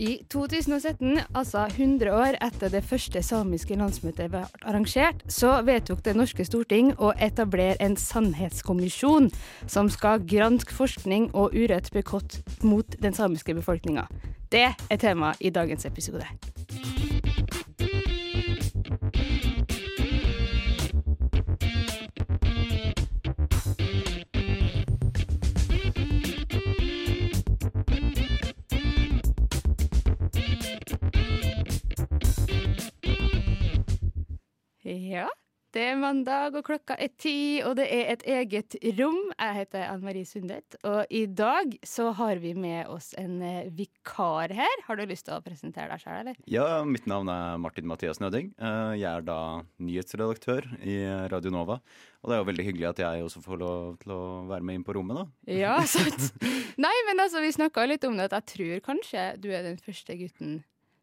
I 2017, altså 100 år etter det første samiske landsmøtet ble arrangert, så vedtok det norske storting å etablere en sannhetskommisjon som skal granske forskning og urett begått mot den samiske befolkninga. Det er temaet i dagens episode. Ja, det er mandag, og klokka er ti, og det er et eget rom. Jeg heter Anne Marie Sundet, og i dag så har vi med oss en eh, vikar her. Har du lyst til å presentere deg sjøl, eller? Ja, mitt navn er Martin Mathias Nøding. Eh, Jeg er da nyhetsredaktør i Radio Nova. Og det er jo veldig hyggelig at jeg også får lov til å være med inn på rommet, da. Ja, sant. Nei, men altså, vi snakka litt om det, at jeg tror kanskje du er den første gutten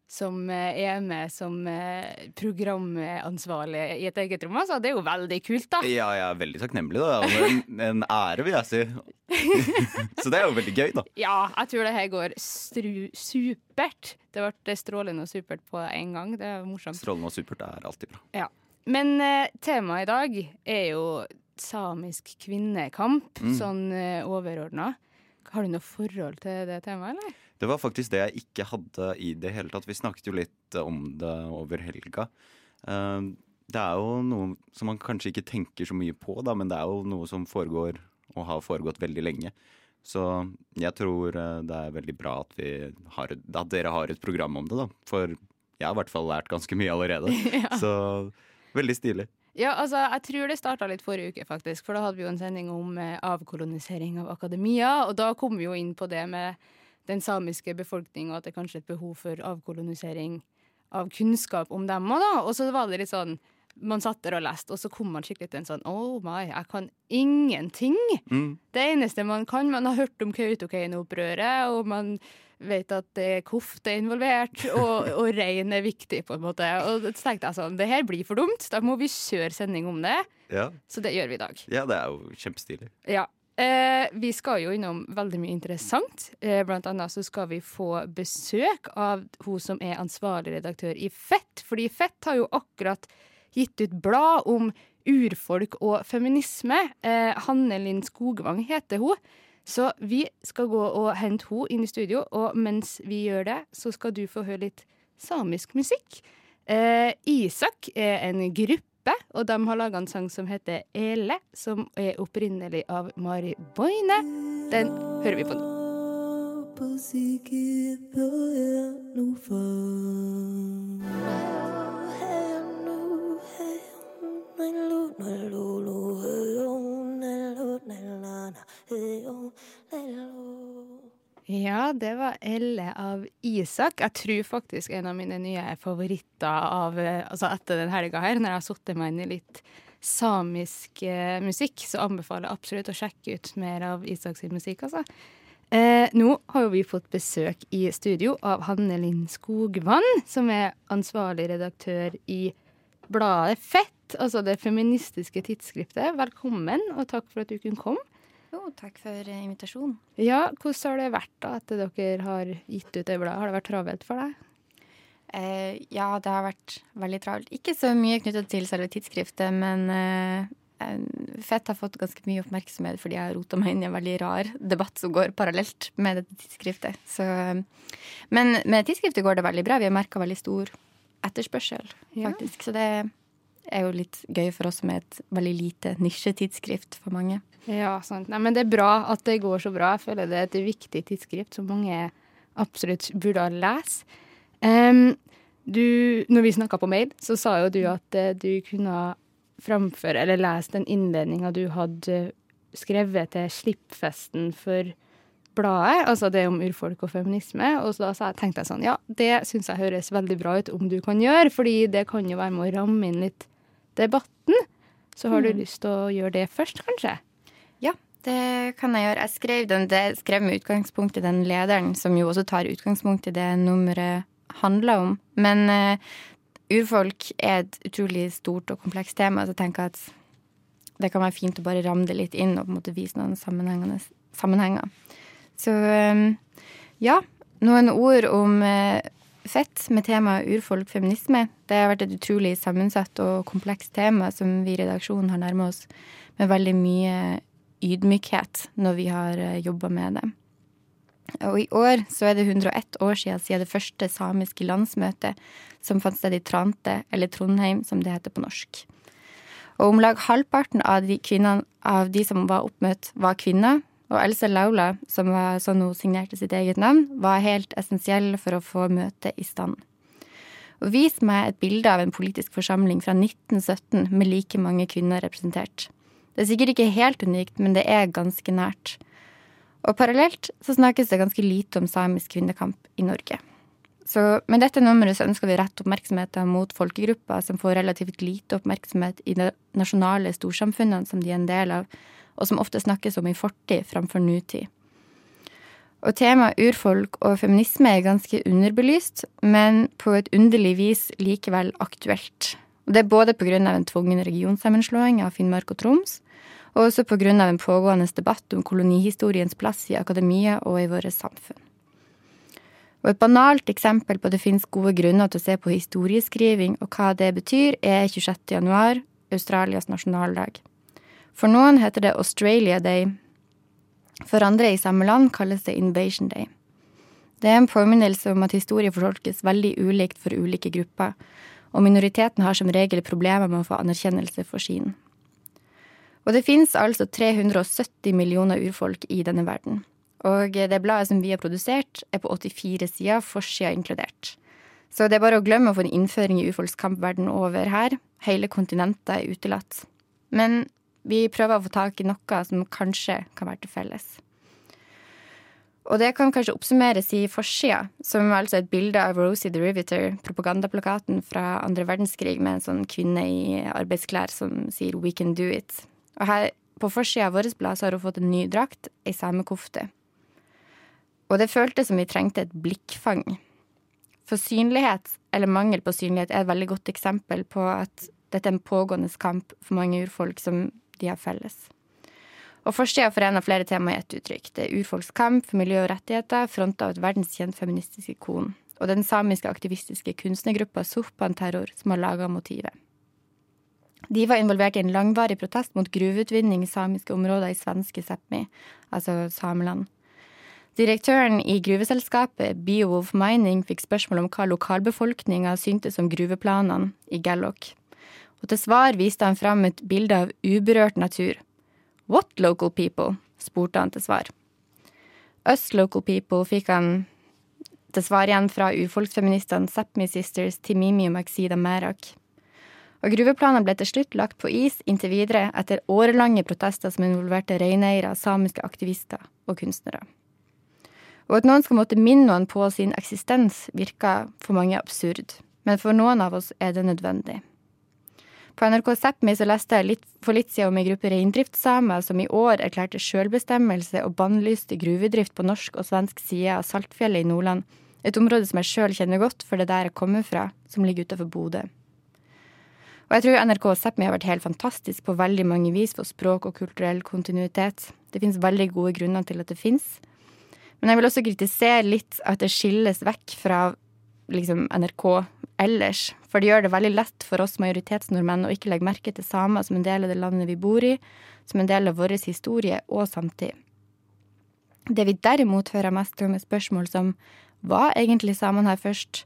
som eh, er med som eh, programansvarlig i et eget rom. Altså, det er jo veldig kult, da. Ja, jeg er veldig takknemlig, da. En, en ære, vil jeg si. Så det er jo veldig gøy, da. Ja, jeg tror det her går stru supert. Det ble strålende og supert på en gang. Det er morsomt. Strålende og supert er alltid bra. Ja. Men eh, temaet i dag er jo samisk kvinnekamp, Mm. sånn eh, overordna. Har du noe forhold til det temaet, eller? Det var faktisk det jeg ikke hadde i det hele tatt. Vi snakket jo litt om det over helga. Eh, Det er jo noe som man kanskje ikke tenker så mye på, da, men det er jo noe som foregår og har foregått veldig lenge. Så jeg tror eh, det er veldig bra at, vi har, at dere har et program om det, da. For jeg har i hvert fall lært ganske mye allerede. Så veldig stilig. Ja, altså, jeg tror det starta litt forrige uke, faktisk. For da hadde vi jo en sending om eh, avkolonisering av akademia. Og da kom vi jo inn på det med den samiske befolkning, og at det kanskje er et behov for avkolonisering av kunnskap om dem òg, da. Og så var det litt sånn Man satt der og leste, og så kom man skikkelig til en sånn Oh my, jeg kan ingenting! Mm. Det eneste man kan Man har hørt om Kautokeino-opprøret, og man vet at det er kofte involvert, og, og rein er viktig, på en måte. Og så tenkte jeg sånn Det her blir for dumt. Da må vi kjøre sending om det. Ja. Så det gjør vi i dag. ja, det er jo kjempestilig. Ja. Eh, vi skal jo innom veldig mye interessant. Eh, blant annet så skal vi få besøk av hun som er ansvarlig redaktør i Fett. Fordi Fett har jo akkurat gitt ut blad om urfolk og feminisme. Eh, Hanne Linn Skogvang heter hun. Så vi skal gå og hente hun inn i studio, og mens vi gjør det, så skal du få høre litt samisk musikk. Eh, Isak er en gruppe, og de har laga en sang som heter Ele, som er opprinnelig av Mari Boine. Den hører vi på nå. Ja, det var Elle av Isak. Jeg tror faktisk en av mine nye favoritter av, altså etter den helga her, når jeg har satt meg inn i litt samisk eh, musikk, så anbefaler jeg absolutt å sjekke ut mer av Isaks musikk, altså. Eh, nå har jo vi fått besøk i studio av Hanne Linn Skogvann, som er ansvarlig redaktør i bladet Fett, altså det feministiske tidsskriftet. Velkommen, og takk for at du kunne komme. Jo, takk for eh, invitasjonen. Ja, hvordan har det vært da etter dere har gitt ut det bladet? Har det vært travelt for deg? Eh, ja, det har vært veldig travelt. Ikke så mye knyttet til selve tidsskriftet, men eh, Fett har fått ganske mye oppmerksomhet fordi jeg har rota meg inn i en veldig rar debatt som går parallelt med dette tidsskriftet. Så, eh, men med tidsskriftet går det veldig bra. Vi har merka veldig stor etterspørsel, Ja. faktisk. Så det er jo litt gøy for oss som er et veldig lite nisjetidsskrift for mange. Ja, sant. Nei, men det er bra at det går så bra. Jeg føler det er et viktig tidsskrift som mange absolutt burde lese. Um, du, når vi snakka på mail, så sa jo du at uh, du kunne framføre eller lese den innledninga du hadde skrevet til slippfesten for bladet, altså det om urfolk og feminisme. Og da tenkte jeg sånn, ja, det syns jeg høres veldig bra ut om du kan gjøre, fordi det kan jo være med å ramme inn litt debatten. Så har du Mm. lyst til å gjøre det først, kanskje? Ja, det kan jeg gjøre. Jeg skrev, den, det, skrev med utgangspunkt i den lederen, som jo også tar utgangspunkt i det nummeret handler om. Men uh, urfolk er et utrolig stort og komplekst tema, så jeg tenker at det kan være fint å bare ramme det litt inn og på en måte vise noen sammenhenger. Så um, ja, noen ord om eh, fett med temaet urfolk feminisme. Det har vært et utrolig sammensatt og komplekst tema som vi i redaksjonen har nærmet oss med veldig mye ydmykhet når vi har jobba med det. Og i år så er det 101 år siden, siden det første samiske landsmøtet som fant sted i Trante, eller Trondheim som det heter på norsk. Og om lag halvparten av de, kvinnene, av de som var oppmøtt, var kvinner. Og Else Laula, som var sånn hun signerte sitt eget navn, var helt essensiell for å få møtet i stand. Og vis meg et bilde av en politisk forsamling fra 1917 med like mange kvinner representert. Det er sikkert ikke helt unikt, men det er ganske nært. Og parallelt så snakkes det ganske lite om samisk kvinnekamp i Norge. Så med dette nummeret så ønsker vi rett oppmerksomheten mot folkegrupper som får relativt lite oppmerksomhet i de nasjonale storsamfunnene som de er en del av, og som ofte snakkes om i fortid framfor nutid. Og temaet urfolk og feminisme er ganske underbelyst, men på et underlig vis likevel aktuelt. Og det er både på av en tvungen regionsammenslåing av Finnmark og Troms, og også på grunn av en pågående debatt om kolonihistoriens plass i akademia og i våre samfunn. Og et banalt eksempel på at det finnes gode grunner til å se på historieskriving og hva det betyr, er 26. januar, Australias nasjonaldag. For noen heter det Australia Day. For andre i samme land kalles det Invasion Day. Det er en påminnelse om at historie fortolkes veldig ulikt for ulike grupper, og minoriteten har som regel problemer med å få anerkjennelse for sin. Og det finnes altså 370 millioner urfolk i denne verden. Og det bladet som vi har produsert, er på 84 sider, forsida inkludert. Så det er bare å glemme å få en innføring i urfolkskamp verden over her. Hele kontinentet er utelatt. Men vi prøver å få tak i noe som kanskje kan være til felles. Og det kan kanskje oppsummeres i forsida, som er altså et bilde av Rosie the Riveter, propagandaplakaten fra andre verdenskrig med en sånn kvinne i arbeidsklær som sier 'We can do it'. Og her på forsida av vårt blad har hun fått en ny drakt, ei samekofte. Og det føltes som vi trengte et blikkfang. For synlighet, eller mangel på synlighet, er et veldig godt eksempel på at dette er en pågående kamp for mange urfolk som de har felles. Og forsida forener flere tema i ett uttrykk. Det er urfolkskamp miljø og rettigheter, fronta av et verdenskjent feministisk ikon. Og den samiske aktivistiske kunstnergruppa Sohpan Terror, som har laga motivet. De var involvert i en langvarig protest mot gruveutvinning i samiske områder i svenske Sápmi, altså Sameland. Direktøren i gruveselskapet Beowulf Mining fikk spørsmål om hva lokalbefolkninga syntes om gruveplanene i Gallok. Og til svar viste han fram et bilde av uberørt natur. What local people? spurte han til svar. Us local people fikk han til svar igjen fra urfolksfeministene Sápmi Sisters Timimi og Maxida Merak. Og gruveplanene ble til slutt lagt på is inntil videre etter årelange protester som involverte reineiere, samiske aktivister og kunstnere. Og at noen skal måtte minne noen på sin eksistens, virker for mange absurd. Men for noen av oss er det nødvendig. På NRK Sápmi så leste jeg litt, for litt siden om ei gruppe reindriftssamer som i år erklærte sjølbestemmelse og bannlyste gruvedrift på norsk og svensk side av Saltfjellet i Nordland. Et område som jeg sjøl kjenner godt, for det er der jeg kommer fra, som ligger utenfor Bodø. Og jeg tror NRK Sápmi har vært helt fantastisk på veldig mange vis for språk og kulturell kontinuitet. Det finnes veldig gode grunner til at det fins. Men jeg vil også kritisere litt at det skilles vekk fra liksom, NRK ellers. For det gjør det veldig lett for oss majoritetsnordmenn å ikke legge merke til samer som en del av det landet vi bor i, som en del av vår historie og samtid. Det vi derimot hører mest om, er spørsmål som var egentlig samene her først?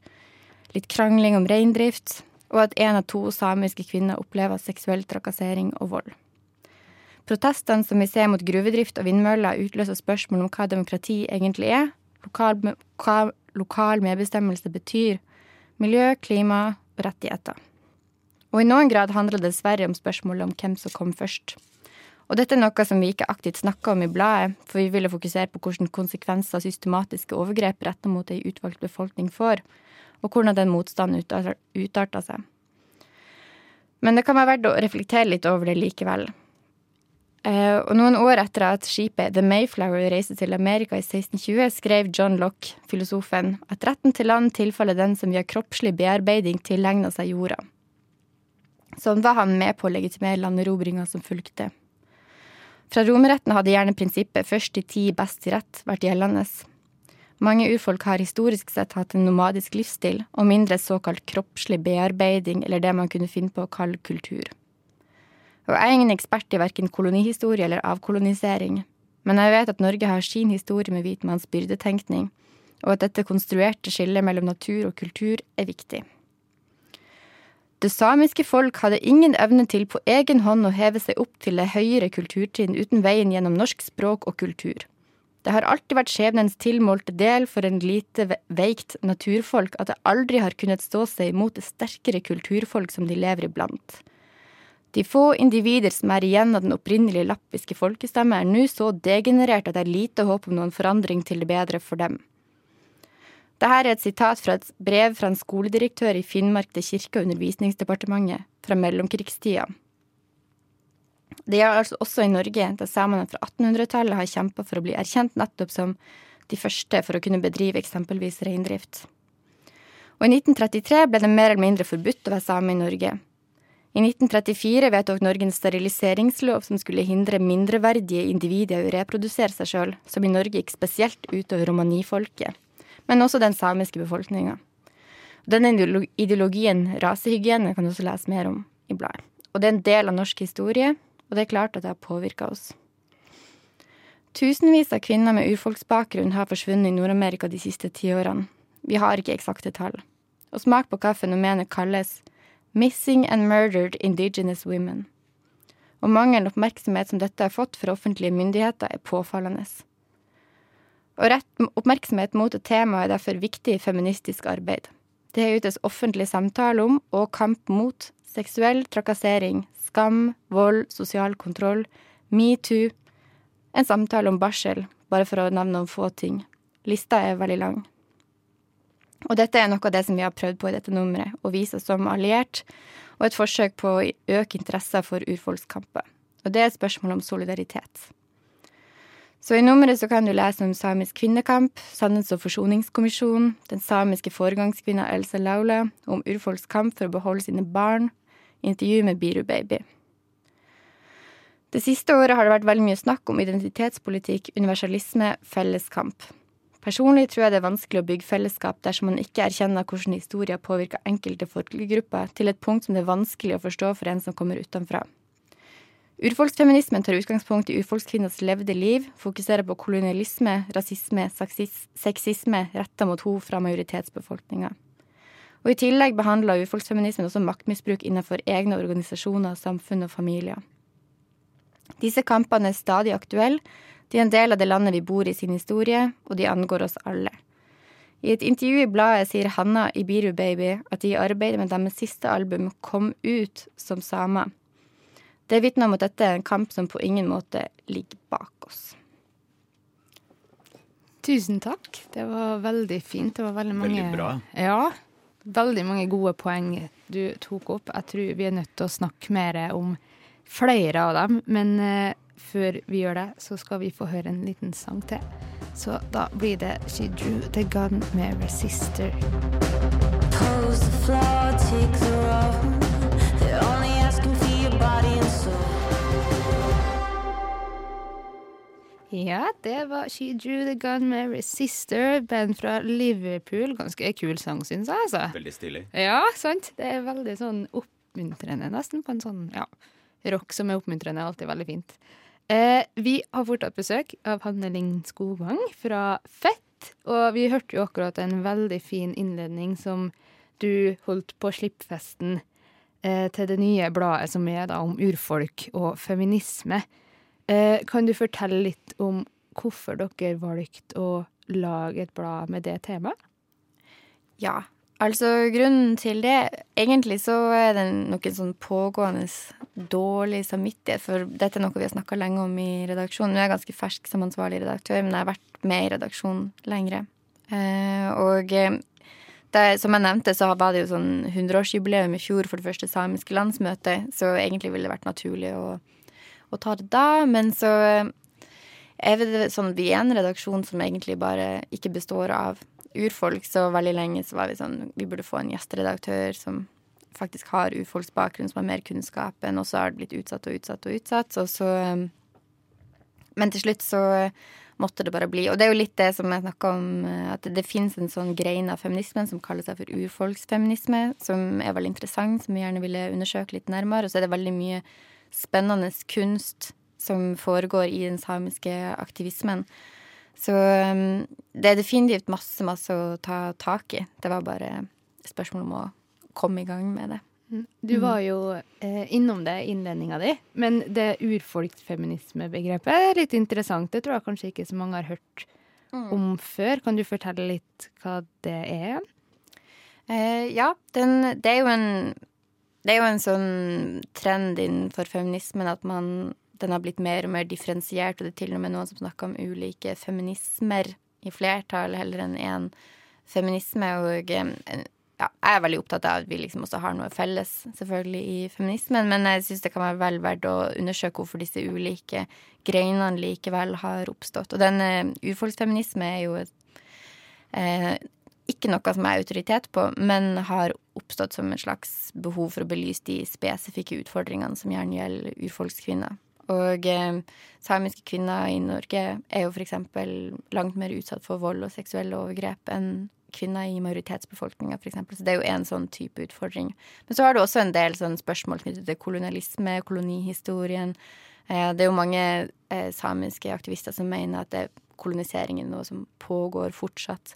Litt krangling om reindrift, og at én av to samiske kvinner opplever seksuell trakassering og vold. Protestene som vi ser mot gruvedrift og vindmøller, utløser spørsmål om hva demokrati egentlig er, lokal, hva lokal medbestemmelse betyr, miljø, klima og rettigheter. Og i noen grad handler det dessverre om spørsmålet om hvem som kom først. Og dette er noe som vi ikke aktivt snakker om i bladet, for vi ville fokusere på hvilke konsekvenser systematiske overgrep rettet mot ei utvalgt befolkning får, og hvordan den motstanden utarter seg. Men det kan være verdt å reflektere litt over det likevel. Uh, og noen år etter at skipet The Mayflower reiste til Amerika i 1620, skrev John Lock, filosofen, at retten til land tilfaller den som via kroppslig bearbeiding tilegner seg jorda. Sånn var han med på å legitimere landerobringa som fulgte. Fra romerretten hadde gjerne prinsippet først til ti, best til rett vært gjeldende. Mange urfolk har historisk sett hatt en nomadisk livsstil og mindre såkalt kroppslig bearbeiding eller det man kunne finne på å kalle kultur. Og jeg er ingen ekspert i verken kolonihistorie eller avkolonisering, men jeg vet at Norge har sin historie med hvitmanns byrdetenkning, og at dette konstruerte skillet mellom natur og kultur er viktig. Det samiske folk hadde ingen evne til på egen hånd å heve seg opp til det høyere kulturtrinn uten veien gjennom norsk språk og kultur. Det har alltid vært skjebnens tilmålte del for en lite veikt naturfolk at det aldri har kunnet stå seg imot det sterkere kulturfolk som de lever iblant. De få individer som er igjen av den opprinnelige lappiske folkestemme, er nå så degenerert at det er lite håp om noen forandring til det bedre for dem. Dette er et sitat fra et brev fra en skoledirektør i Finnmark til Kirke- og undervisningsdepartementet fra mellomkrigstida. Det gjør altså også i Norge, der samene fra 1800-tallet har kjempa for å bli erkjent nettopp som de første for å kunne bedrive eksempelvis reindrift. Og i 1933 ble det mer eller mindre forbudt å være same i Norge. I 1934 vedtok Norge en steriliseringslov som skulle hindre mindreverdige individer å reprodusere seg sjøl, som i Norge gikk spesielt utover romanifolket men også den samiske befolkninga. Denne ideologien, rasehygiene, kan du også lese mer om i bladet. Og det er en del av norsk historie, og det er klart at det har påvirka oss. Tusenvis av kvinner med urfolksbakgrunn har forsvunnet i Nord-Amerika de siste ti årene. Vi har ikke eksakte tall. Og smak på hva fenomenet kalles Missing and Murdered Indigenous Women. Og mangelen oppmerksomhet som dette har fått fra offentlige myndigheter, er påfallende. Og rett oppmerksomhet mot et tema er derfor viktig i feministisk arbeid. Det utes offentlig samtale om og kamp mot seksuell trakassering, skam, vold, sosial kontroll, metoo, en samtale om barsel, bare for å nevne noen få ting. Lista er veldig lang. Og dette er noe av det som vi har prøvd på i dette nummeret, å vise oss som alliert, og et forsøk på å øke interessen for urfolkskamper. Og det er et spørsmål om solidaritet. Så i nummeret så kan du lese om samisk kvinnekamp, Sannhets- og forsoningskommisjonen, den samiske foregangskvinna Elsa Laula, om urfolks kamp for å beholde sine barn, intervju med Biru Baby. Det siste året har det vært veldig mye snakk om identitetspolitikk, universalisme, felleskamp. Personlig tror jeg det er vanskelig å bygge fellesskap dersom man ikke erkjenner hvordan historier påvirker enkelte folkegrupper til et punkt som det er vanskelig å forstå for en som kommer utenfra. Urfolksfeminismen tar utgangspunkt i urfolkskvinners levde liv, fokuserer på kolonialisme, rasisme, sexisme retta mot henne fra majoritetsbefolkninga. Og I tillegg behandler urfolksfeminismen også maktmisbruk innenfor egne organisasjoner, samfunn og familier. Disse kampene er stadig aktuelle, de er en del av det landet vi bor i sin historie, og de angår oss alle. I et intervju i bladet sier Hanna i Biru Baby at de i arbeidet med deres siste album kom ut som samer. Det vitner om at dette er en kamp som på ingen måte ligger bak oss. Tusen takk. Det var veldig fint. Det var veldig mange Veldig bra. Ja. Veldig mange gode poeng du tok opp. Jeg tror vi er nødt til å snakke mer om flere av dem. Men uh, før vi gjør det, så skal vi få høre en liten sang til. Så da blir det She Drew The Gun med Resister. Pose the floor, take the road. They're only asking for your body and Ja, det var She Drew The Gun med Resister, band fra Liverpool. Ganske kul sang, syns jeg. altså. Veldig stilig. Ja, sant? Det er veldig sånn oppmuntrende, nesten. På en sånn ja, rock som er oppmuntrende, er alltid veldig fint. Eh, vi har fortsatt besøk av Hanne Ling Skogvang fra Fett. Og vi hørte jo akkurat en veldig fin innledning som du holdt på Slippfesten eh, til det nye bladet som er da om urfolk og feminisme. Eh, kan du fortelle litt om hvorfor dere valgte å lage et blad med det temaet? Ja. Altså, grunnen til det Egentlig så er det noen sånn pågående dårlig samvittighet, for dette er noe vi har snakka lenge om i redaksjonen. Nå er jeg ganske fersk som ansvarlig redaktør, men jeg har vært med i redaksjonen lengre. Eh, og eh, det, som jeg nevnte, så var det jo sånn 100-årsjubileum i fjor for det første samiske landsmøtet, så egentlig ville det vært naturlig å, å ta det da. Men så eh, er det sånn vi er en redaksjon som egentlig bare ikke består av urfolk, så veldig lenge så var vi sånn Vi burde få en gjesteredaktør som faktisk har urfolksbakgrunn, som har mer kunnskap enn også har blitt utsatt og utsatt og utsatt. Og så um, Men til slutt så måtte det bare bli. Og det er jo litt det som jeg snakka om, uh, at det, det fins en sånn grein av feminismen som kaller seg for urfolksfeminisme, som er veldig interessant, som vi gjerne ville undersøke litt nærmere. Og så er det veldig mye spennende kunst som foregår i den samiske aktivismen. Så um, det er definitivt masse, masse å ta tak i. Det var bare spørsmål om å komme i gang med det. Mm. Du var jo eh, innom det i innledninga di, men det urfolksfeminismebegrepet er litt interessant. Det tror jeg kanskje ikke så mange har hørt mm. om før. Kan du fortelle litt hva det er? Eh, ja, den, det er jo en det er jo en sånn trend innenfor feminismen at man den har blitt mer og mer differensiert, og det er til og med noen som snakker om ulike feminismer i flertall heller enn én feminisme. Og eh, ja, jeg er veldig opptatt av at vi liksom også har noe felles, selvfølgelig, i feminismen. Men jeg syns det kan være vel verdt å undersøke hvorfor disse ulike greinene likevel har oppstått. Og denne urfolksfeminisme er jo eh, ikke noe som jeg er autoritet på, men har oppstått som et slags behov for å belyse de spesifikke utfordringene som gjerne gjelder urfolkskvinner. Og eh, samiske kvinner i Norge er jo f.eks. langt mer utsatt for vold og seksuelle overgrep enn kvinner i majoritetsbefolkninga, f.eks. Så det er jo en sånn type utfordring. Men så har du også en del sånn spørsmål knyttet til kolonialisme, kolonihistorien. Eh, det er jo mange eh, samiske aktivister som mener at det, er er noe som pågår fortsatt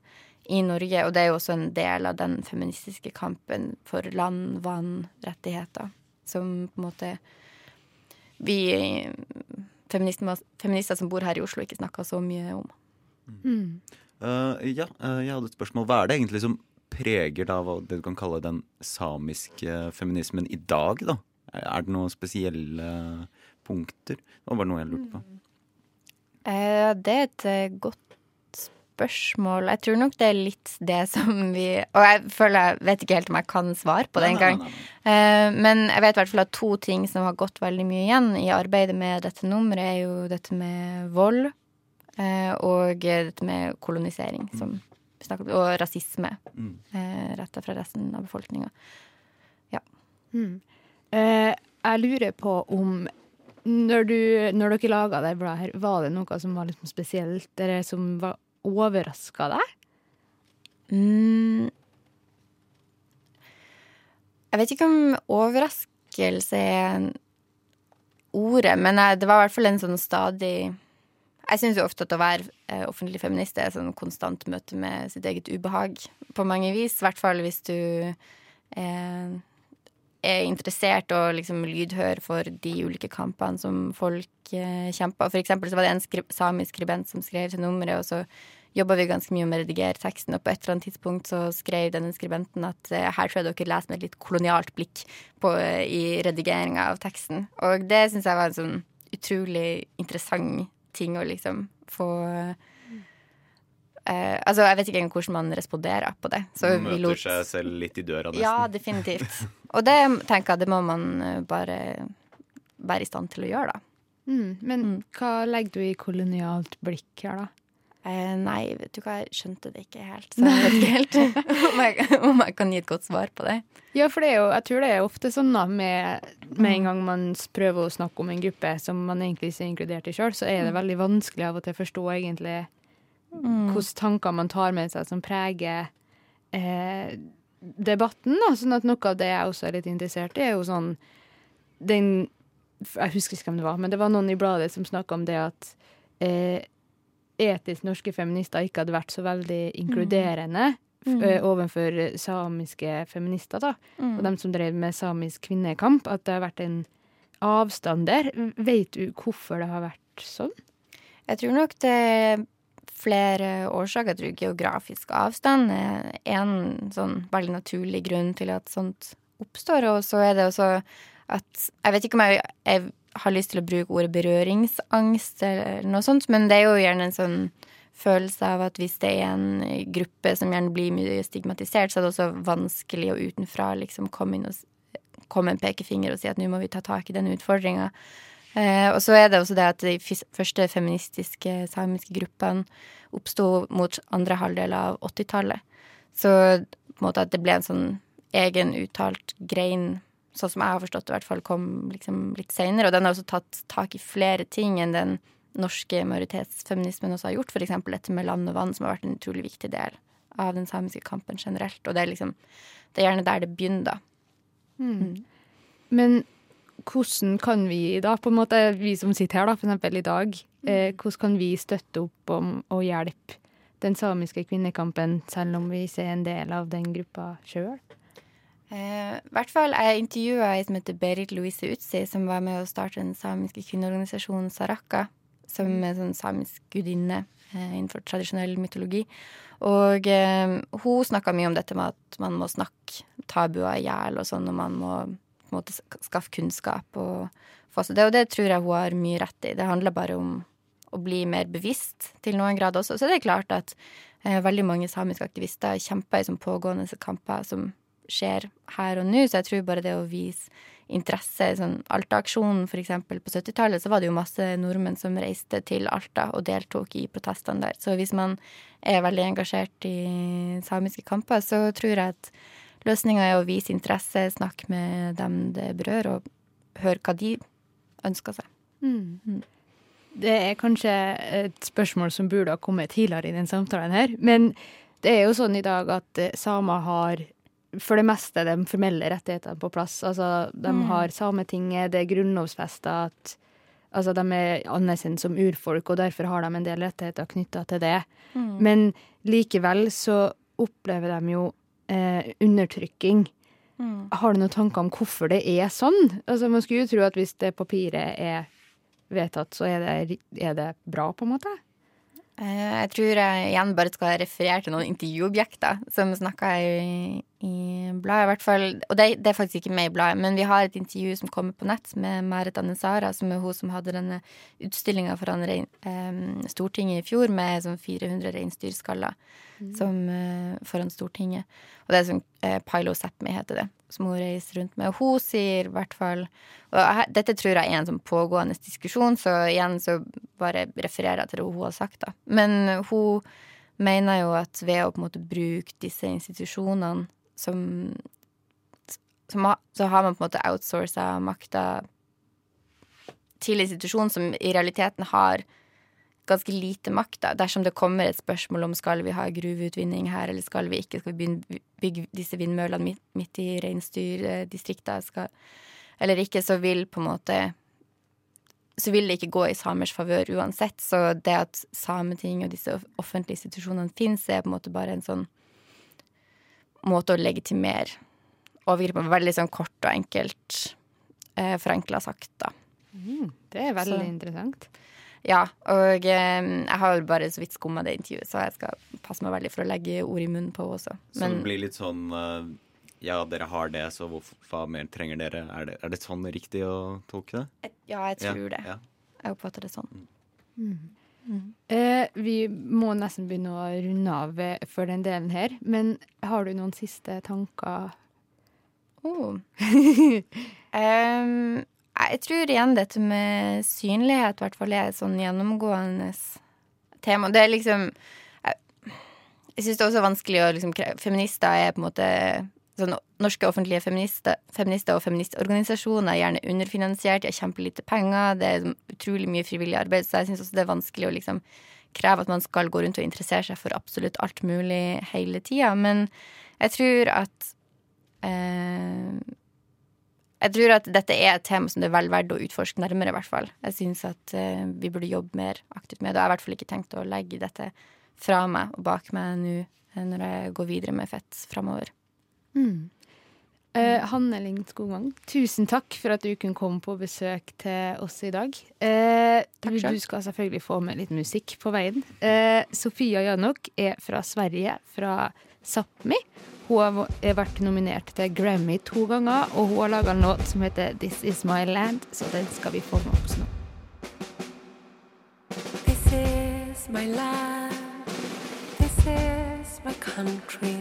i Norge. Og det er jo også en del av den feministiske kampen for land, vann, rettigheter, som på en måte vi feminister, feminister, som bor her i Oslo, ikke snakka så mye om. Mm. Uh, ja, uh, jeg hadde et spørsmål. Hva er det egentlig som preger da hva det du kan kalle den samiske feminismen i dag, da? Er det noen spesielle punkter? Det var bare noe jeg lurte på. Uh, det er et godt spørsmål. Jeg tror nok det er litt det som vi Og jeg føler jeg vet ikke helt om jeg kan svare på det engang. Uh, men jeg vet i hvert fall at to ting som har gått veldig mye igjen i arbeidet med dette nummeret, er jo dette med vold uh, og dette med kolonisering, som vi snakket om, og rasisme mm. uh, retta fra resten av befolkninga. Ja. Mm. jeg lurer på om når, du, når dere laga det bladet her, var det noe som var liksom spesielt, eller som var overraska deg? Mm. Jeg vet ikke om overraskelse er ordet, men det var i hvert fall en sånn stadig Jeg syns jo ofte at å være eh, offentlig feminist er et sånn konstant møte med sitt eget ubehag på mange vis. I hvert fall hvis du eh, er interessert og liksom lydhør for de ulike kampene som folk eh, kjemper. For eksempel så var det en skri samisk skribent som skrev til nummeret, og så jobba vi ganske mye med å redigere teksten, og på et eller annet tidspunkt så skrev denne skribenten at eh, her tror jeg dere leser med et litt kolonialt blikk på, eh, i redigeringa av teksten. Og det syns jeg var en sånn utrolig interessant ting å liksom få Eh, altså, Jeg vet ikke engang hvordan man responderer på det. Så man møter lot... seg selv litt i døra, nesten. Ja, definitivt. Og det tenker jeg det må man eh, bare være i stand til å gjøre, da. Mm, men mm. hva legger du i kolonialt blikk her, da? Eh, nei, vet du hva, jeg skjønte det ikke helt. Så jeg vet ikke helt om, jeg, om, jeg, kan gi et godt svar på det. Ja, for det er jo, jeg tror det er ofte sånn da, med, med en gang man prøver å snakke om en gruppe som man egentlig ikke er inkludert i sjøl, så er det mm. veldig vanskelig av og til å forstå egentlig mm. hvilke tanker man tar med seg som preger eh, debatten. Da. Sånn at noe av det jeg også er litt interessert i, er jo sånn den Jeg husker ikke hvem det var, men det var noen i bladet som snakka om det at eh, etisk norske feminister ikke hadde vært så veldig inkluderende mm. Mm. overfor samiske feminister, da, mm. og dem som drev med samisk kvinnekamp, at det har vært en avstand der. Vet du hvorfor det har vært sånn? Jeg tror nok det flere årsaker. Jeg tror geografisk avstand er en sånn veldig naturlig grunn til at sånt oppstår. Og så er det også at Jeg vet ikke om jeg, jeg har lyst til å bruke ordet berøringsangst eller noe sånt, men det er jo gjerne en sånn følelse av at hvis det er en gruppe som gjerne blir mye stigmatisert, så er det også vanskelig å utenfra liksom komme inn og komme en pekefinger og si at nå må vi ta tak i den utfordringa. Eh, og så er det også det at de første feministiske samiske gruppene oppsto mot andre halvdel av 80-tallet. Så på en måte at det ble en sånn egen uttalt grein, sånn som jeg har forstått det, i hvert fall kom liksom litt seinere. Og den har også tatt tak i flere ting enn den norske majoritetsfeminismen også har gjort. F.eks. dette med land og vann, som har vært en utrolig viktig del av den samiske kampen generelt. Og det er liksom Det er gjerne der det begynner, da. Mm. Men hvordan kan vi da, på en måte, vi som sitter her da, eksempel i dag, eh, hvordan kan vi støtte opp om og hjelpe den samiske kvinnekampen, selv om vi ikke er en del av den gruppa sjøl? Eh, hvert fall, Jeg intervjua ei som heter Berit Louise Utsi, som var med å starte den samiske kvinneorganisasjonen Saraka, som er en sånn samisk gudinne eh, innenfor tradisjonell mytologi. Og eh, hun snakka mye om dette med at man må snakke tabuer i hjel og sånn, og man må på en måte skaffe kunnskap og det. Og det tror jeg hun har mye rett i. Det handler bare om å bli mer bevisst til noen grad også. Så det er klart at eh, veldig mange samiske aktivister kjemper i sånn pågående kamper som skjer her og nå, så jeg tror bare det å vise interesse sånn Alta-aksjonen eksempel på 70-tallet, så var det jo masse nordmenn som reiste til Alta og deltok i protestene der. Så hvis man er veldig engasjert i samiske kamper, så tror jeg at løsninga er å vise interesse, snakke med dem det berør, og høre hva de ønsker seg. Mm. Det er kanskje et spørsmål som burde ha kommet tidligere i den samtalen her, men det er jo sånn i dag at eh, samer har for det meste de formelle rettighetene på plass. Altså, de har Sametinget, det er grunnlovfesta at altså, de er anerkjent som urfolk, og derfor har de en del rettigheter knytta til det. Men likevel så opplever de jo eh, undertrykking. Har du noen tanker om hvorfor det er sånn? Altså, man skulle jo tro at hvis det papiret er vedtatt, så er det, er det bra, på en måte. Eh, Jeg tror jeg igjen bare skal referere til noen intervjuobjekter som snakka i, i bladet, i hvert fall. Og det, det er faktisk ikke med i bladet, men vi har et intervju som kommer på nett med Marit Annesara, som er hun som hadde denne utstillinga foran rein, eh, Stortinget i fjor med sånn 400 reinsdyrskaller som, eh, foran Stortinget. Og det er sånn eh, Pilo Sápmi heter det, som hun reiser rundt med. Og hun sier i hvert fall Og dette tror jeg er en sånn pågående diskusjon, så igjen så bare refererer jeg til det hun har sagt, da. Men hun mener jo at ved å på en måte bruke disse institusjonene som, som Så har man på en måte outsourca makta til institusjonen som i realiteten har ganske lite makt. da. Dersom det kommer et spørsmål om skal vi ha gruveutvinning her, eller skal vi ikke, skal vi bygge disse vindmøllene midt, midt i reinsdyrdistrikta, eller ikke, så vil på en måte så vil det ikke gå i samers favør uansett. Så det at Sametinget og disse offentlige institusjonene finnes, er på en måte bare en sånn måte å legitimere overgrep på. Veldig sånn kort og enkelt, eh, forenkla sagt, da. Det er veldig Så- interessant. Ja, og eh, jeg har bare så vidt skumma det intervjuet, så jeg skal passe meg veldig for å legge ord i munnen på henne også. Så det blir litt sånn eh, Ja, dere har det, så hvorfor, hva mer trenger dere? Er det, er det sånn riktig å tolke det? ja, jeg tror det. Ja. Jeg oppfatter det sånn. Eh, vi må nesten begynne å runde av eh, for den delen her, men har du noen siste tanker? Oh. Em, jeg tror igjen dette med synlighet i hvert fall er et sånn gjennomgående tema. Det er liksom Jeg, jeg syns det er også vanskelig å liksom Feminister er på en måte sånn, Norske offentlige feminister, feminister og feministorganisasjoner er gjerne underfinansiert, de har kjempelite penger, det er utrolig mye frivillig arbeid, så jeg syns også det er vanskelig å liksom kreve at man skal gå rundt og interessere seg for absolutt alt mulig hele tida. Men jeg tror at eh, jeg tror at dette er et tema som det er vel verdt å utforske nærmere, i hvert fall. Jeg syns at uh, vi burde jobbe mer aktivt med det. Og jeg har i hvert fall ikke tenkt å legge dette fra meg og bak meg nå eh, når jeg går videre med fett framover. Eh, Hanne Skogvang, tusen takk for at du kunne komme på besøk til oss i dag. Eh, du, Takk selv. du skal selvfølgelig få med litt musikk på veien. Eh, Sofia Janok er fra Sverige, fra Sápmi. Hun har vært nominert til Grammy to ganger, og hun har laga en låt som heter This Is My Land, så den skal vi få med oss nå. This is my land. This is my country.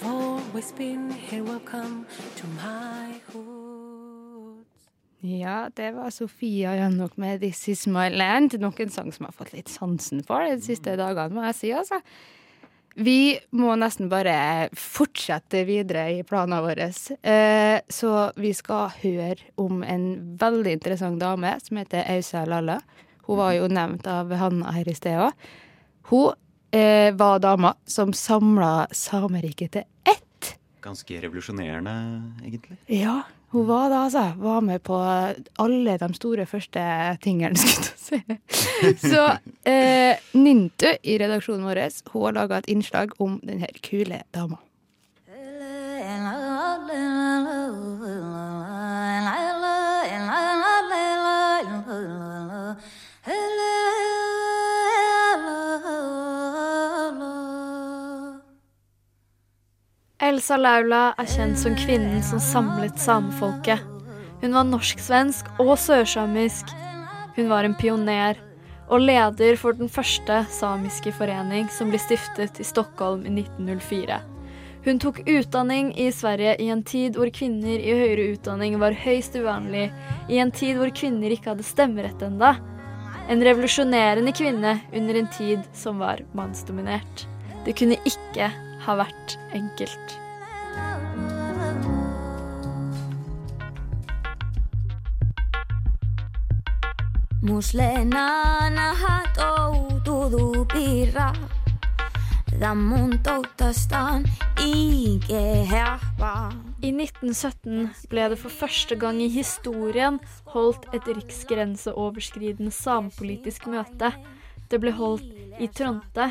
I've always been here. Welcome to my hood. Ja, det var Sofia Janok med This Is My Land. Nok en sang som jeg har fått litt sansen for de siste dagene, må jeg si. altså. Vi må nesten bare fortsette videre i planene våre. Eh, så vi skal høre om en veldig interessant dame som heter Ausa Lalla. Hun var jo nevnt av Hanna her i sted òg. Hun eh, var dama som samla Sameriket til ett. Ganske revolusjonerende, egentlig. Ja, hun var det, altså. Var med på alle de store første tingene, skulle jeg si. Så eh, Nintu i redaksjonen vår hun har laga et innslag om denne kule dama. Elsa Laula er kjent som kvinnen som samlet samefolket. Hun var norsk-svensk og sørsamisk. Hun var en pioner og leder for den første samiske forening som ble stiftet i Stockholm i 1904. Hun tok utdanning i Sverige i en tid hvor kvinner i høyere utdanning var høyst uvanlig, i en tid hvor kvinner ikke hadde stemmerett enda. En revolusjonerende kvinne under en tid som var mannsdominert. Det kunne ikke ha vært enkelt. Ikehähva I 1917 ble det for første gang i historien holdt et riksgrenseoverskridende samepolitisk møte. Det ble holdt i Tronte,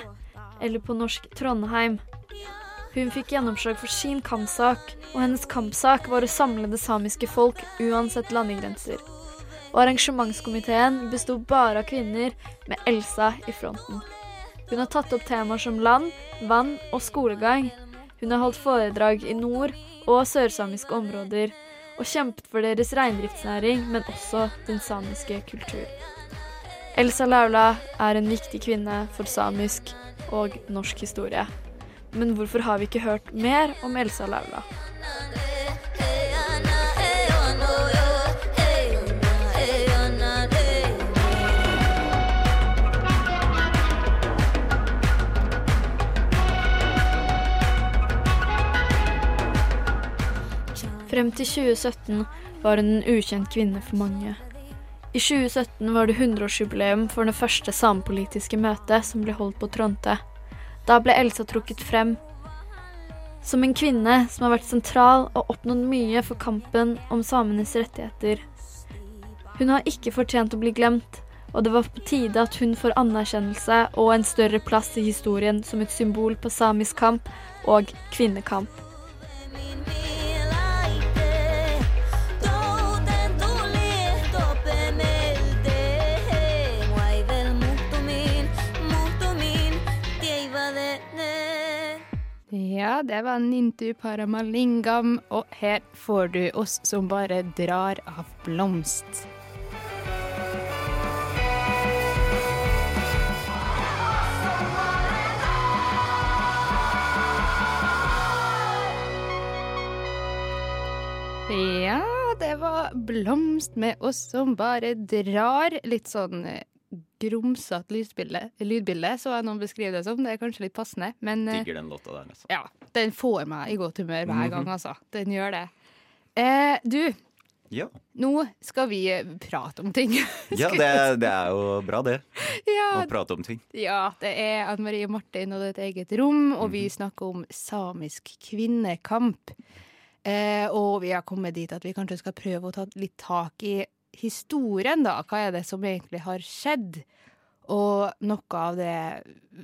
eller på norsk Trondheim. Hun fikk gjennomslag for sin kampsak, og hennes kampsak var å samle det samiske folk uansett landegrenser. Og arrangementskomiteen besto bare av kvinner med Elsa i fronten. Hun har tatt opp temaer som land, vann og skolegang. Hun har holdt foredrag i nord- og sørsamiske områder, og kjempet for deres reindriftsnæring, men også den samiske kultur. Elsa Laula er en viktig kvinne for samisk og norsk historie. Men hvorfor har vi ikke hørt mer om Elsa Laula? Frem til 2017 var hun en ukjent kvinne for mange. I 2017 var det 100-årsjubileum for det første samepolitiske møtet som ble holdt på Tronte. Da ble Elsa trukket frem som en kvinne som har vært sentral og oppnådd mye for kampen om samenes rettigheter. Hun har ikke fortjent å bli glemt, og det var på tide at hun får anerkjennelse og en større plass i historien som et symbol på samisk kamp og kvinnekamp. Ja, det var Nintu Paramalingam, og her får du oss som bare drar av blomst. Ja, det var blomst med oss som bare drar. Litt sånn eh, grumsete lydbilde, lydbilde, så jeg noen beskriver det som. Det er kanskje litt passende, men eh, Digger den låta der, altså. ja, den får meg i godt humør hver gang, Mhm. altså. Den gjør det. Eh, du, Ja, nå skal vi eh, prate om ting. ja det, det er jo bra, det. ja, Å prate om ting. ja, det er Anne Marie Martin og det er et eget rom, og Mhm. vi snakker om samisk kvinnekamp. Eh, og vi har kommet dit at vi kanskje skal prøve å ta litt tak i historien, da. Hva er det som egentlig har skjedd? Og noe av det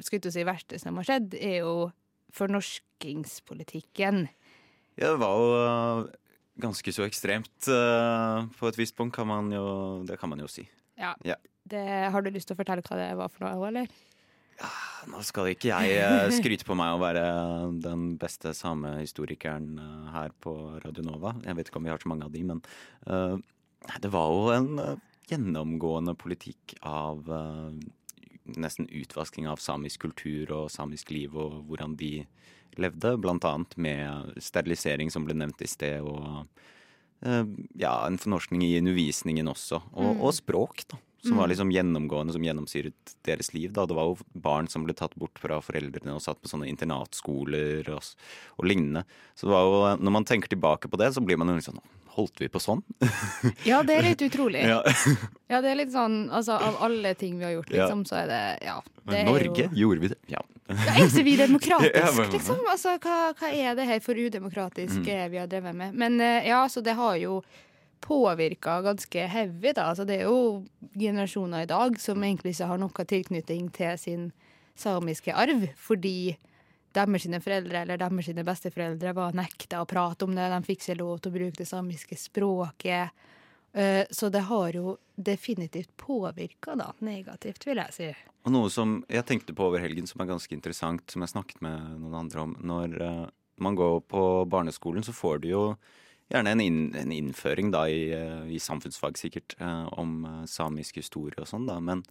skulle si, verste som har skjedd, er jo fornorskingspolitikken. Ja, det var jo øh, ganske så ekstremt øh, på et visst punkt, kan man jo, det kan man jo si. Ja. Ja. Det, har du lyst til å fortelle hva det var for noe, eller? Ja, Nå skal ikke jeg øh, skryte på meg å være den beste samehistorikeren her på Radio Nova. Jeg vet ikke om vi har så mange av de, men øh, det var jo en øh, gjennomgående politikk av øh, nesten utvasking av samisk kultur og samisk liv og hvordan de levde, blant annet med sterilisering som ble nevnt i sted, og øh, ja, en fornorskning i undervisningen også, og, Mm. og språk, da. Som Mm. var liksom gjennomgående, som gjennomsyret deres liv. da. Det var jo barn som ble tatt bort fra foreldrene og satt på sånne internatskoler og, og lignende. Så det var jo, når man tenker tilbake på det, så blir man jo litt sånn Holdt vi på sånn? Ja, det er litt utrolig. Ja. Ja, det er litt sånn, altså Av alle ting vi har gjort, Ja. liksom, så er det Ja. Det er Norge, Jo, gjorde vi det? Ja. ja, er ikke vi demokratisk, liksom? Altså, hva, hva er det her for udemokratisk Mm. eh, vi har drevet med? Men eh, ja, så det har jo påvirka ganske heavy, da. Altså, det er jo generasjoner i dag som egentlig ikke har noe tilknytning til sin samiske arv, fordi deres foreldre eller deres besteforeldre var nekta å prate om det. De fikk ikke lov til å bruke det samiske språket. Eh, Så det har jo definitivt påvirka. Negativt, vil jeg si. Og noe som jeg tenkte på over helgen som er ganske interessant, som jeg snakket med noen andre om. Når eh, man går på barneskolen, så får du jo gjerne en, inn, en innføring da i, eh, i samfunnsfag sikkert, eh, om eh, samisk historie og sånn, da. Men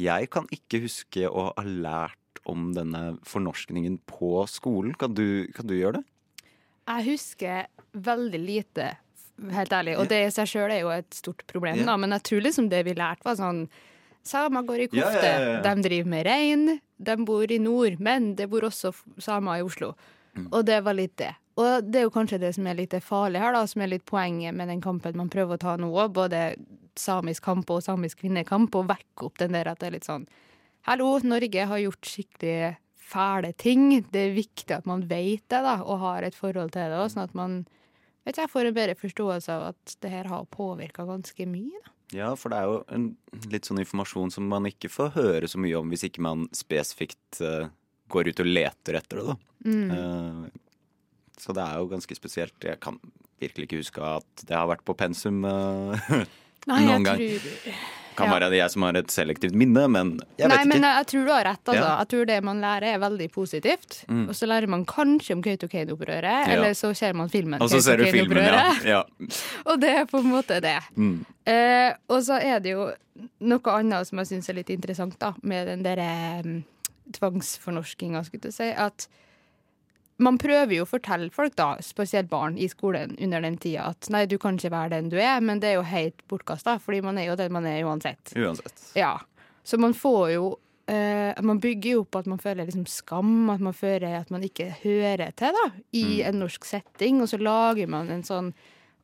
jeg kan ikke huske å ha lært om denne fornorskningen på skolen. Kan du, kan du gjøre det? Jeg husker veldig lite, helt ærlig. Og det i seg sjøl er jo et stort problem, Ja. da. Men jeg tror liksom det vi lærte, var sånn Samer går i kofte, ja, ja, ja. de driver med rein, de bor i nord, men det bor også samer i Oslo. Mm. Og det var litt det. Og det er jo kanskje det som er litt farlig her, da, som er litt poenget med den kampen man prøver å ta nå òg. Både samisk kamp og samisk kvinnekamp, og vekke opp den der at det er litt sånn Hallo, Norge har gjort skikkelig fæle ting. Det er viktig at man vet det da, og har et forhold til det, også, sånn at man vet jeg, får en bedre forståelse av at det her har påvirka ganske mye. Da. Ja, for det er jo en litt sånn informasjon som man ikke får høre så mye om hvis ikke man spesifikt uh, går ut og leter etter det, da. Mm. Eh, så det er jo ganske spesielt. Jeg kan virkelig ikke huske at det har vært på pensum eh, Nei, noen gang. tror Kan ja. være det jeg som har et selektivt minne, men jeg Nei, vet men ikke. jeg, jeg tror du har rett. Altså. Ja. Jeg tror det man lærer, er veldig positivt. Mm. Og så lærer man kanskje om Kautokeino-opprøret, Ja. eller så ser man filmen Og så ser du filmen, ja. Ja. Og det er på en måte det. Mm. Eh, og så er det jo noe annet som jeg syns er litt interessant, da, med den derre um, tvangsfornorskinga, skulle jeg si. At man prøver jo å fortelle folk, da, spesielt barn i skolen under den tida, at nei, du kan ikke være den du er, men det er jo helt bortkasta, fordi man er jo den man er uansett. Uansett. Ja. Så man får jo Uh, Man bygger jo opp at man føler liksom skam, at man føler at man ikke hører til da, i Mm. en norsk setting, og så lager man en sånn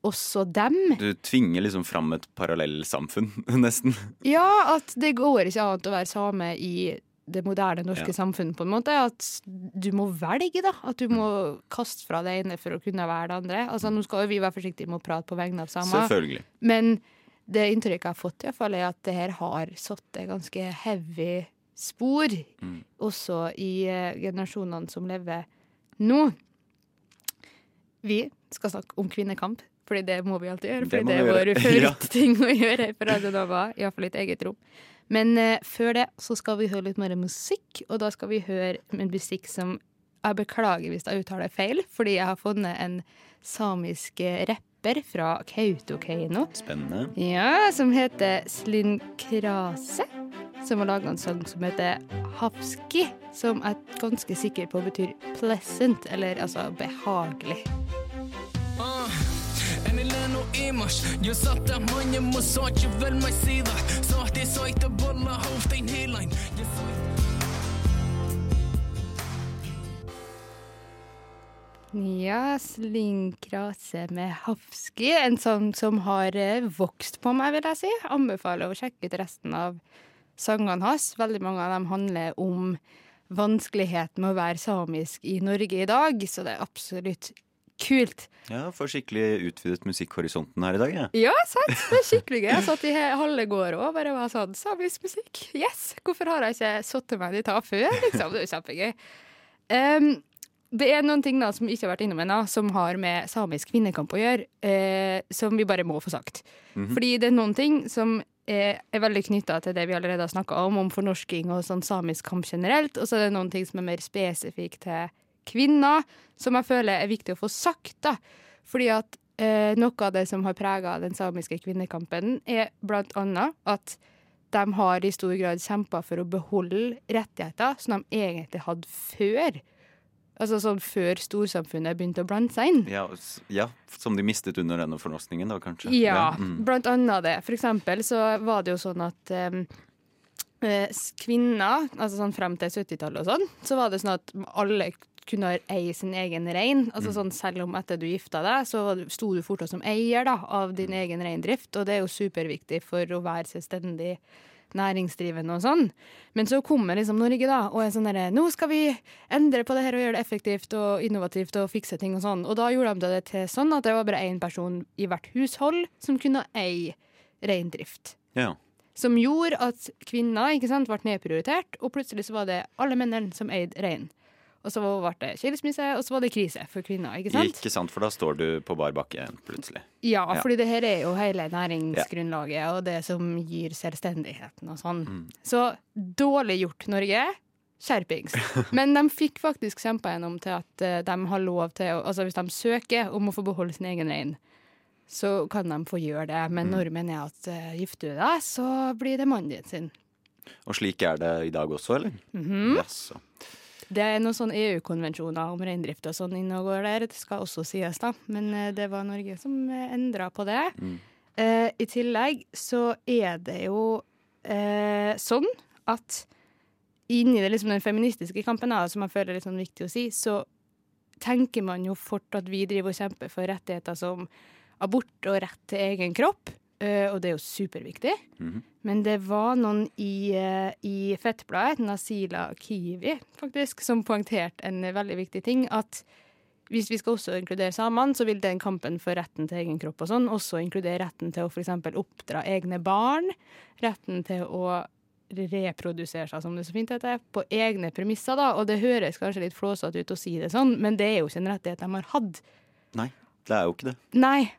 også dem. Du tvinger liksom fram et parallellsamfunn, nesten. Ja, at det går ikke annet å være same i det moderne norske Ja. samfunnet, på en måte. At du må velge, da. At du må kaste fra det ene for å kunne være det andre. Altså, Nå skal jo vi være forsiktige med å prate på vegne av samer, Selvfølgelig. men det inntrykket jeg har fått, i hvert fall, er at det her har satt et ganske heavy spor, Mm. også i uh, generasjonene som lever nå. Vi skal snakke om kvinnekamp, Fordi det må vi alltid gjøre. Det Fordi det vi er vår gjøre. Ja. favorittting å gjøre her på Radio Nova. Iallfall i et eget rom. Men eh, før det så skal vi høre litt mer musikk, og da skal vi høre en musikk som Jeg beklager hvis jeg uttaler feil, fordi jeg har funnet en samisk eh, rapper fra Kautokeino. Spennende. Ja, som heter Slinkrase. Som har laga en sang som heter Hapski, som jeg er ganske sikker på betyr pleasant, eller altså behagelig. أنا لانو إيمش يسطا من يمسوت يفل ما يسيدا صوتي صويت بالله هوفتين هيلاين Ja, Slinkrase med Hafski. En sang som har eh, vokst på meg, vil jeg si. Anbefaler å sjekke ut resten av sangene hans. Veldig mange av dem handler om vanskeligheten med å være samisk i Norge i dag, så det er absolutt kult. Ja, får skikkelig utvidet musikkhorisonten her i dag, jeg. Ja, sant? Det er skikkelig gøy. Jeg satt i halve går og bare var sånn Samisk musikk, yes! Hvorfor har jeg ikke satt meg i før, liksom? Det er jo kjempegøy. Um, det er noen ting da som ikke har vært innom ennå, som har med samisk kvinnekamp å gjøre, eh, som vi bare må få sagt. Mhm. Fordi det er noen ting som er, er veldig knytta til det vi allerede har snakka om, om fornorsking og sånn samisk kamp generelt, og så er det noen ting som er mer spesifikt til kvinner, som jeg føler er viktig å få sagt. da. Fordi at eh, noe av det som har prega den samiske kvinnekampen, er blant annet at de har i stor grad kjempa for å beholde rettigheter som de egentlig hadde før. Altså sånn før storsamfunnet begynte å blande seg inn. Ja, ja, som de mistet under denne fornorskningen, da kanskje. Ja, mm. blant annet det. For eksempel så var det jo sånn at um, eh, kvinner, altså sånn frem til 70-tallet og sånn, så var det sånn at alle kunne eie sin egen rein. Altså sånn selv om etter du gifta deg, så sto du fortsatt som eier da, av din egen reindrift, og det er jo superviktig for å være selvstendig næringsdrivende og sånn. Men så kommer liksom Norge da, og er sånn derre Nå skal vi endre på det her og gjøre det effektivt og innovativt og fikse ting og sånn. Og da gjorde de det til sånn at det var bare én person i hvert hushold som kunne eie reindrift. Ja. Som gjorde at kvinner ikke sant, ble nedprioritert, og plutselig så var det alle mennene som eide rein. Og så ble det skilsmisse, og så var det krise for kvinner. ikke sant? Ikke sant, for da står du på bar bakke plutselig. Ja, Ja. fordi det her er jo hele næringsgrunnlaget og det som gir selvstendigheten og sånn. Så dårlig gjort, Norge. Skjerpings. Men de fikk faktisk kjempa gjennom til at eh, de har lov til Altså hvis de søker om å få beholde sin egen rein, så kan de få gjøre det. Men normen er at uh, gifter du deg, så blir det mannen din sin. Og slik er det i dag også, eller? Mhm. Jaså. Det er noen sånne EU-konvensjoner om reindrift og sånn inne og går der. Det skal også sies, da. Men eh, det var Norge som uh, endra på det. Eh, I tillegg så er det jo eh, sånn at inni det, liksom, den feministiske kampen, da, som jeg føler er litt sånn viktig å si, så tenker man jo fort at vi driver og kjemper for rettigheter som abort og rett til egen kropp. Eh, og det er jo superviktig. Men det var noen i, eh, i Fettbladet, Nasila Kiwi, faktisk, som poengterte en veldig viktig ting. At hvis vi skal også inkludere samene, så vil den kampen for retten til egen kropp og sånn også inkludere retten til å f.eks. oppdra egne barn. Retten til å reprodusere seg, som det så fint heter, på egne premisser. da, Og det høres kanskje litt flåsete ut å si det sånn, men det er jo ikke en rettighet de har hatt. Nei, det er jo ikke det. Nei.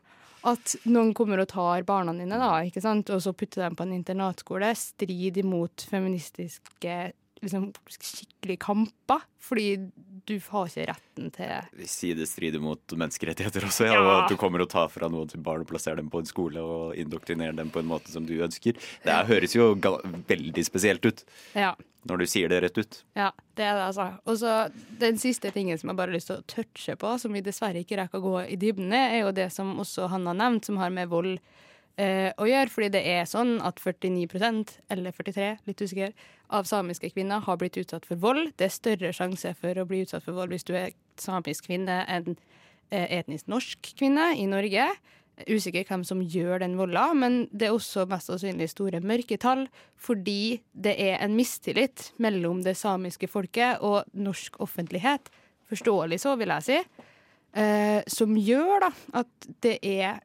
At noen kommer og tar barna dine, da, ikke sant? og så putter dem på en internatskole, strid imot feministiske liksom, skikkelig kamper. Fordi du har ikke retten til Vi sier det strider mot menneskerettigheter også, ja. Ja. at du kommer og tar fra noen til barn og plasserer dem på en skole og indoktrinerer dem på en måte som du ønsker. Det høres jo veldig spesielt ut, Ja. Når du sier det rett ut. Ja, det er det, altså. Og så den siste tingen som jeg bare har lyst til å touche på, som vi dessverre ikke rekker å gå i dybden i, er jo det som også han har nevnt, som har med vold eh, å gjøre. Fordi det er sånn at 49% eller 43 litt usikker, av samiske kvinner har blitt utsatt for vold. Det er større sjanse for å bli utsatt for vold hvis du er samisk kvinne enn eh, etnisk norsk kvinne i Norge. Usikker hvem som gjør den volda, men det er også mest sannsynlig store mørketall fordi det er en mistillit mellom det samiske folket og norsk offentlighet, forståelig så, vil jeg si, eh, som gjør da at det er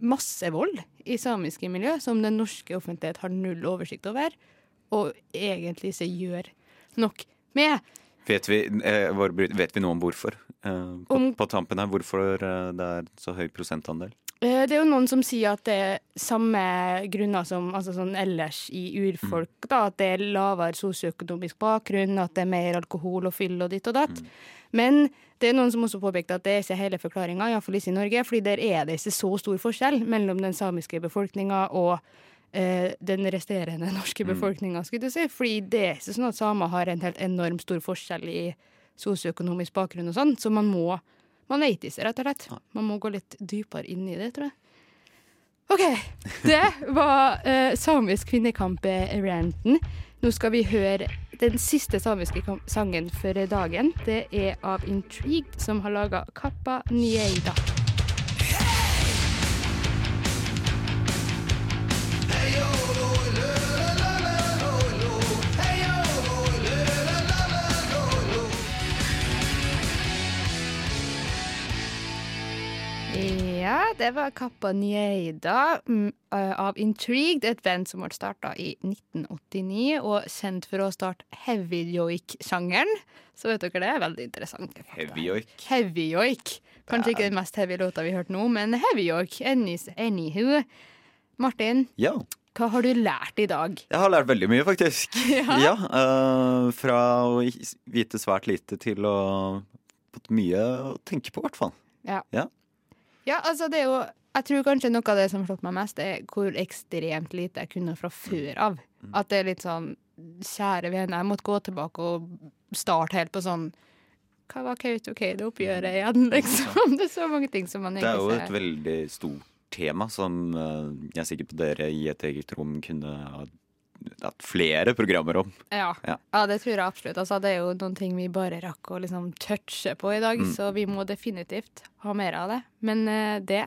masse vold i samiske miljø som den norske offentlighet har null oversikt over, og egentlig ikke gjør nok med. Vet vi, eh, vet vi noe om hvorfor? Eh, på, Om- på tampen her, hvorfor eh, det er så høy prosentandel? Eh, Det er jo noen som sier at det er samme grunner som altså sånn ellers i urfolk. Da, at det er lavere sosioøkonomisk bakgrunn, at det er mer alkohol og fyll og ditt og datt. Men det er noen som også påpekte at det er ikke hele forklaringa, iallfall ikke i Norge. fordi der er det ikke så stor forskjell mellom den samiske befolkninga og eh, den resterende norske befolkninga, skulle du si. Fordi det er ikke sånn at samer har en helt enormt stor forskjell i sosioøkonomisk bakgrunn og sånn, så man må man vet ikke, rett og slett. Man må gå litt dypere inn i det, tror jeg. OK. Det var uh, samisk kvinnekamp-ranten. Nå skal vi høre den siste samiske sangen for dagen. Det er av Intrigued, som har laga Kappa Nieida. Ja, det var Kappa Nieida mm, eh, av Intrigued, et band som ble starta i 1989, og kjent for å starte heavy joik-sjangeren. Så vet dere det er veldig interessant. Heavy joik. Heavy joik. Kanskje ikke den mest heavy låta vi har hørt nå, men heavy joik. Anywho. Martin, Ja. hva har du lært i dag? Jeg har lært veldig mye, faktisk. Ja. eh, fra å vite svært lite til å fått mye å tenke på, i hvert fall. Ja. Ja. Ja, altså det er jo Jeg tror kanskje noe av det som har slått meg mest, er hvor ekstremt lite jeg kunne fra før av. At det er litt sånn Kjære vene, jeg måtte gå tilbake og starte helt på sånn Hva var Kautokeino-oppgjøret igjen, liksom? Det er så mange ting som man Det er jo et veldig stort tema som eh, jeg er sikker på dere i et eget rom kunne ha flere programmer om. Ja. Ja. ja, det tror jeg absolutt. Altså, det er jo noen ting vi bare rakk å liksom touche på i dag, Mm. så vi må definitivt ha mer av det. Men eh, det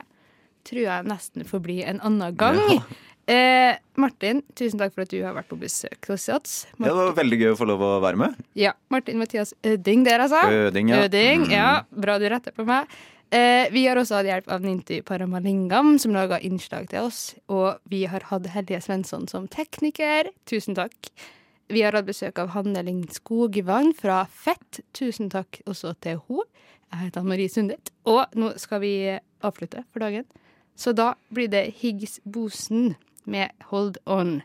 tror jeg nesten får bli en annen gang. Eh, Martin, tusen takk for at du har vært på besøk hos oss. Ja, det var veldig gøy å få lov å være med. Ja, Martin Mathias Øding der, altså. Øding, ja. Øding, Mm. ja. Bra du retter på meg. Eh, vi har også hatt hjelp av Ninty Paramalingam, som laga innslag til oss. Og vi har hatt Hellige Svensson som tekniker. Tusen takk. Vi har hatt besøk av Hanne Lind Skogvang fra Fett. Tusen takk også til henne. Jeg heter Anne Marie Sundet. Og nå skal vi avslutte for dagen. Så da blir det Higgs Bosen med Hold On.